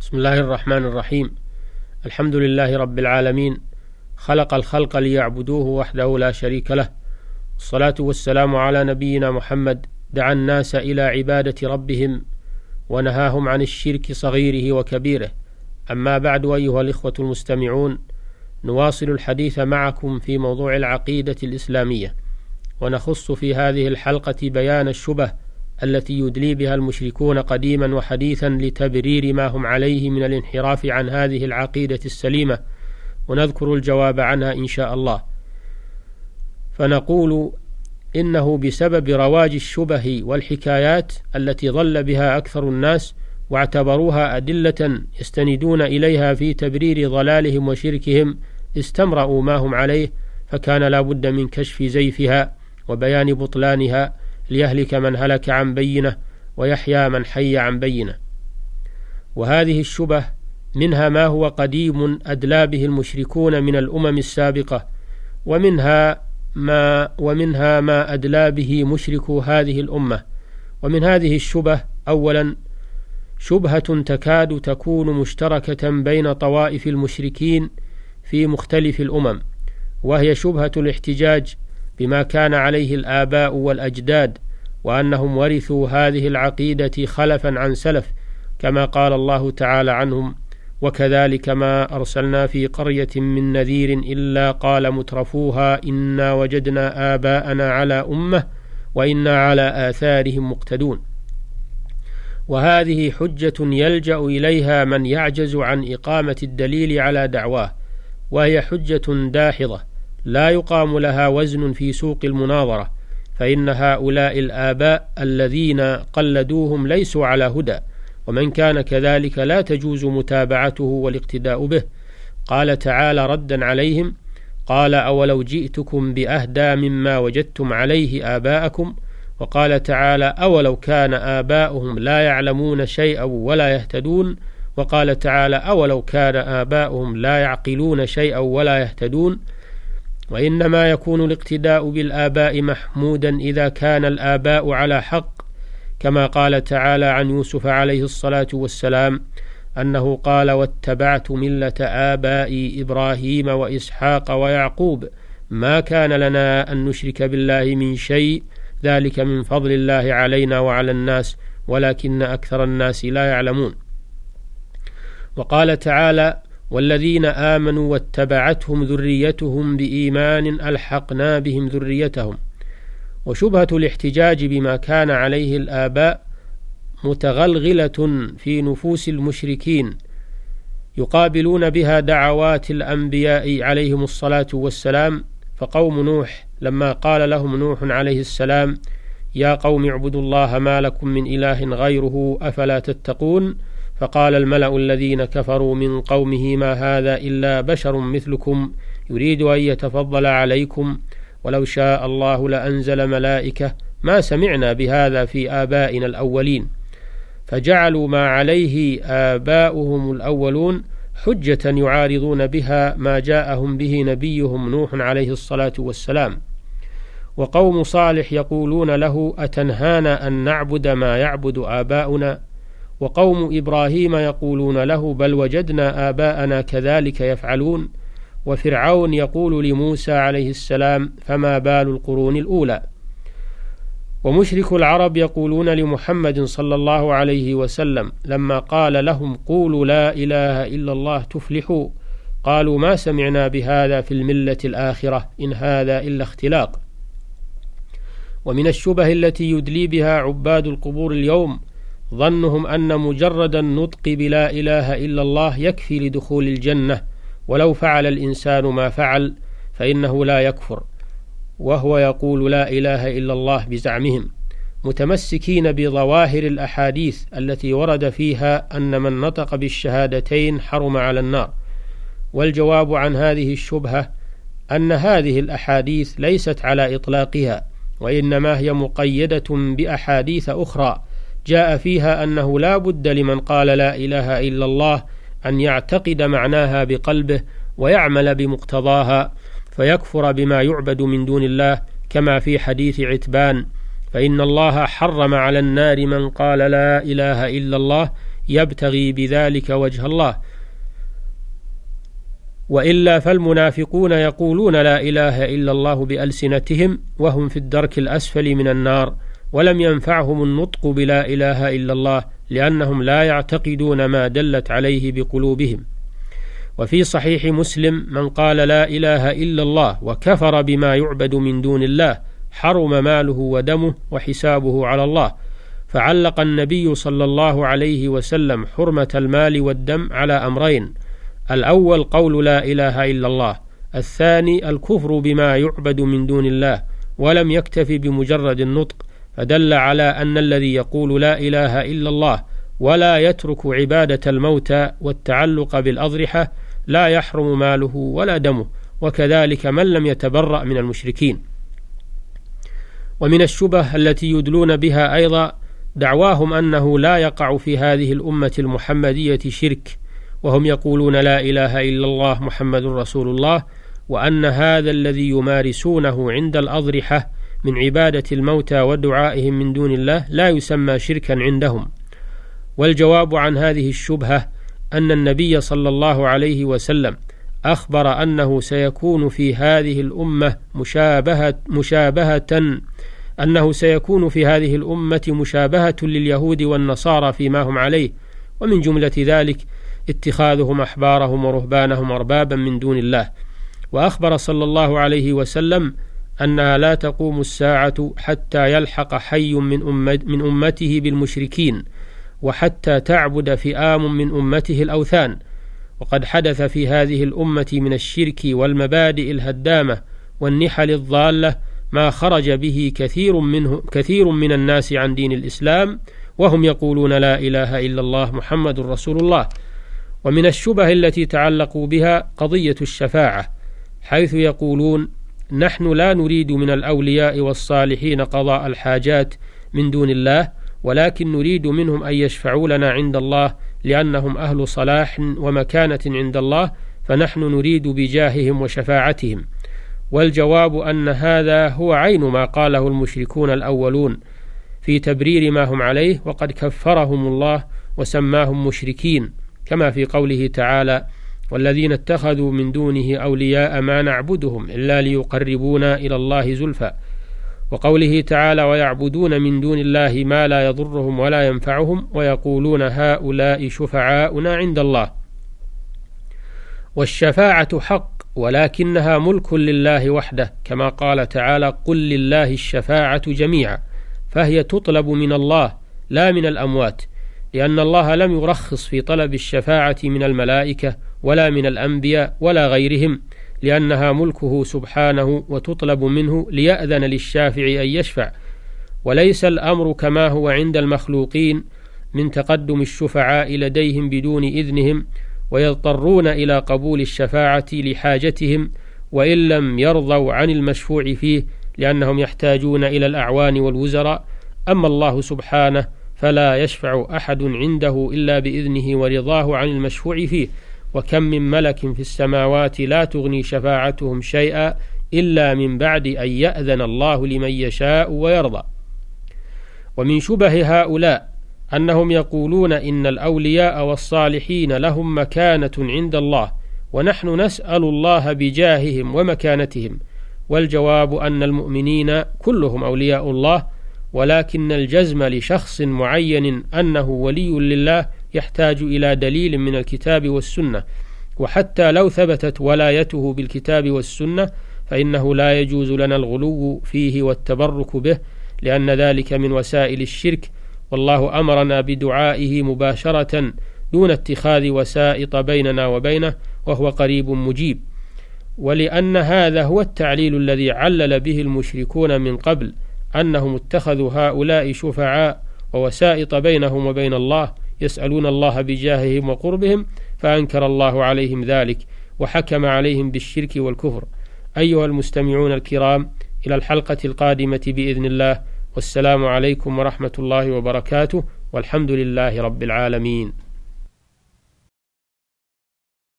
بسم الله الرحمن الرحيم. الحمد لله رب العالمين. خلق الخلق ليعبدوه وحده لا شريك له. الصلاة والسلام على نبينا محمد. دعا الناس إلى عبادة ربهم ونهاهم عن الشرك صغيره وكبيره. أما بعد أيها الإخوة المستمعون نواصل الحديث معكم في موضوع العقيدة الإسلامية. ونخص في هذه الحلقة بيان الشبه التي يدلي بها المشركون قديما وحديثا لتبرير ما هم عليه من الانحراف عن هذه العقيدة السليمة ونذكر الجواب عنها إن شاء الله. فنقول إنه بسبب رواج الشبه والحكايات التي ضل بها أكثر الناس واعتبروها أدلة يستندون إليها في تبرير ضلالهم وشركهم استمرأوا ما هم عليه فكان لا بد من كشف زيفها وبيان بطلانها ليهلك من هلك عن بينة ويحيى من حي عن بينة. وهذه الشبه منها ما هو قديم أدلى به المشركون من الأمم السابقة ومنها ما ومنها ما أدلى به مشركو هذه الأمة. ومن هذه الشبه أولا شبهة تكاد تكون مشتركة بين طوائف المشركين في مختلف الأمم وهي شبهة الاحتجاج بما كان عليه الآباء والأجداد وأنهم ورثوا هذه العقيدة خلفا عن سلف كما قال الله تعالى عنهم وكذلك ما أرسلنا في قرية من نذير إلا قال مترفوها إنا وجدنا آباءنا على أمة وإنا على آثارهم مقتدون. وهذه حجة يلجأ إليها من يعجز عن إقامة الدليل على دعواه وهي حجة داحضة لا يقام لها وزن في سوق المناظرة فإن هؤلاء الآباء الذين قلدوهم ليسوا على هدى ومن كان كذلك لا تجوز متابعته والاقتداء به. قال تعالى ردا عليهم قال أولو جئتكم بأهدى مما وجدتم عليه آباءكم؟ وقال تعالى أولو كان آباؤهم لا يعلمون شيئا ولا يهتدون؟ وقال تعالى أولو كان آباؤهم لا يعقلون شيئا ولا يهتدون؟ وإنما يكون الاقتداء بالآباء محمودا إذا كان الآباء على حق كما قال تعالى عن يوسف عليه الصلاة والسلام أنه قال واتبعت ملة آبائي إبراهيم وإسحاق ويعقوب ما كان لنا أن نشرك بالله من شيء ذلك من فضل الله علينا وعلى الناس ولكن أكثر الناس لا يعلمون وقال تعالى والذين آمنوا واتبعتهم ذريتهم بإيمان ألحقنا بهم ذريتهم. وشبهة الاحتجاج بما كان عليه الآباء متغلغلة في نفوس المشركين يقابلون بها دعوات الأنبياء عليهم الصلاة والسلام. فقوم نوح لما قال لهم نوح عليه السلام يا قوم اعبدوا الله ما لكم من إله غيره أفلا تتقون؟ فقال الملأ الذين كفروا من قومه ما هذا إلا بشر مثلكم يريد أن يتفضل عليكم ولو شاء الله لأنزل ملائكة ما سمعنا بهذا في آبائنا الأولين فجعلوا ما عليه آباؤهم الأولون حجة يعارضون بها ما جاءهم به نبيهم نوح عليه الصلاة والسلام وقوم صالح يقولون له أتنهانا أن نعبد ما يعبد آباؤنا وقوم إبراهيم يقولون له بل وجدنا آباءنا كذلك يفعلون وفرعون يقول لموسى عليه السلام فما بال القرون الأولى. ومشرك العرب يقولون لمحمد صلى الله عليه وسلم لما قال لهم قولوا لا إله إلا الله تفلحوا قالوا ما سمعنا بهذا في الملة الآخرة إن هذا إلا اختلاق. ومن الشبه التي يدلي بها عباد القبور اليوم ظنهم أن مجرد النطق بلا إله إلا الله يكفي لدخول الجنة. ولو فعل الإنسان ما فعل فإنه لا يكفر وهو يقول لا إله إلا الله بزعمهم. متمسكين بظواهر الأحاديث التي ورد فيها أن من نطق بالشهادتين حرم على النار. والجواب عن هذه الشبهة أن هذه الأحاديث ليست على إطلاقها وإنما هي مقيدة بأحاديث أخرى جاء فيها أنه لا بد لمن قال لا إله إلا الله أن يعتقد معناها بقلبه ويعمل بمقتضاها فيكفر بما يعبد من دون الله كما في حديث عتبان فإن الله حرم على النار من قال لا إله إلا الله يبتغي بذلك وجه الله. وإلا فالمنافقون يقولون لا إله إلا الله بألسنتهم وهم في الدرك الأسفل من النار. ولم ينفعهم النطق بلا إله إلا الله لأنهم لا يعتقدون ما دلت عليه بقلوبهم. وفي صحيح مسلم من قال لا إله إلا الله وكفر بما يعبد من دون الله حرم ماله ودمه وحسابه على الله فعلق النبي صلى الله عليه وسلم حرمة المال والدم على أمرين الأول قول لا إله إلا الله الثاني الكفر بما يعبد من دون الله ولم يكتفي بمجرد النطق فدل على أن الذي يقول لا إله إلا الله ولا يترك عبادة الموتى والتعلق بالأضرحة لا يحرم ماله ولا دمه وكذلك من لم يتبرأ من المشركين. ومن الشبه التي يدلون بها أيضا دعواهم أنه لا يقع في هذه الأمة المحمدية شرك وهم يقولون لا إله إلا الله محمد رسول الله وأن هذا الذي يمارسونه عند الأضرحة من عبادة الموتى ودعائهم من دون الله لا يسمى شركا عندهم. والجواب عن هذه الشبهة أن النبي صلى الله عليه وسلم أخبر أنه سيكون في هذه الأمة مشابهه مشابهه أنه سيكون في هذه الأمة مشابهة لليهود والنصارى فيما هم عليه ومن جملة ذلك اتخاذهم أحبارهم ورهبانهم أربابا من دون الله. وأخبر صلى الله عليه وسلم أنها لا تقوم الساعة حتى يلحق حي من, من أمته بالمشركين وحتى تعبد فئام من أمته الأوثان. وقد حدث في هذه الأمة من الشرك والمبادئ الهدامة والنحل الضالة ما خرج به كثير منه كثير من الناس عن دين الإسلام وهم يقولون لا إله إلا الله محمد رسول الله. ومن الشبه التي تعلقوا بها قضية الشفاعة حيث يقولون نحن لا نريد من الأولياء والصالحين قضاء الحاجات من دون الله ولكن نريد منهم أن يشفعوا لنا عند الله لأنهم أهل صلاح ومكانة عند الله فنحن نريد بجاههم وشفاعتهم. والجواب أن هذا هو عين ما قاله المشركون الأولون في تبرير ما هم عليه وقد كفرهم الله وسماهم مشركين كما في قوله تعالى والذين اتخذوا من دونه أولياء ما نعبدهم إلا ليقربونا إلى الله زلفى. وقوله تعالى ويعبدون من دون الله ما لا يضرهم ولا ينفعهم ويقولون هؤلاء شفعاؤنا عند الله. والشفاعة حق ولكنها ملك لله وحده كما قال تعالى قل لله الشفاعة جميعا فهي تطلب من الله لا من الأموات لأن الله لم يرخص في طلب الشفاعة من الملائكة ولا من الأنبياء ولا غيرهم لأنها ملكه سبحانه وتطلب منه ليأذن للشافع أن يشفع. وليس الأمر كما هو عند المخلوقين من تقدم الشفعاء لديهم بدون إذنهم ويضطرون إلى قبول الشفاعة لحاجتهم وإن لم يرضوا عن المشفوع فيه لأنهم يحتاجون إلى الأعوان والوزراء. أما الله سبحانه فلا يشفع أحد عنده إلا بإذنه ورضاه عن المشفوع فيه. وكم من ملك في السماوات لا تغني شفاعتهم شيئا إلا من بعد أن يأذن الله لمن يشاء ويرضى. ومن شبه هؤلاء أنهم يقولون إن الأولياء والصالحين لهم مكانة عند الله ونحن نسأل الله بجاههم ومكانتهم والجواب أن المؤمنين كلهم أولياء الله ولكن الجزم لشخص معين أنه ولي لله يحتاج إلى دليل من الكتاب والسنة وحتى لو ثبتت ولايته بالكتاب والسنة فإنه لا يجوز لنا الغلو فيه والتبرك به لأن ذلك من وسائل الشرك. والله أمرنا بدعائه مباشرة دون اتخاذ وسائط بيننا وبينه وهو قريب مجيب. ولأن هذا هو التعليل الذي علل به المشركون من قبل أنهم اتخذوا هؤلاء شفعاء ووسائط بينهم وبين الله يسألون الله بجاههم وقربهم فأنكر الله عليهم ذلك وحكم عليهم بالشرك والكفر. أيها المستمعون الكرام إلى الحلقة القادمة بإذن الله. والسلام عليكم ورحمة الله وبركاته. والحمد لله رب العالمين.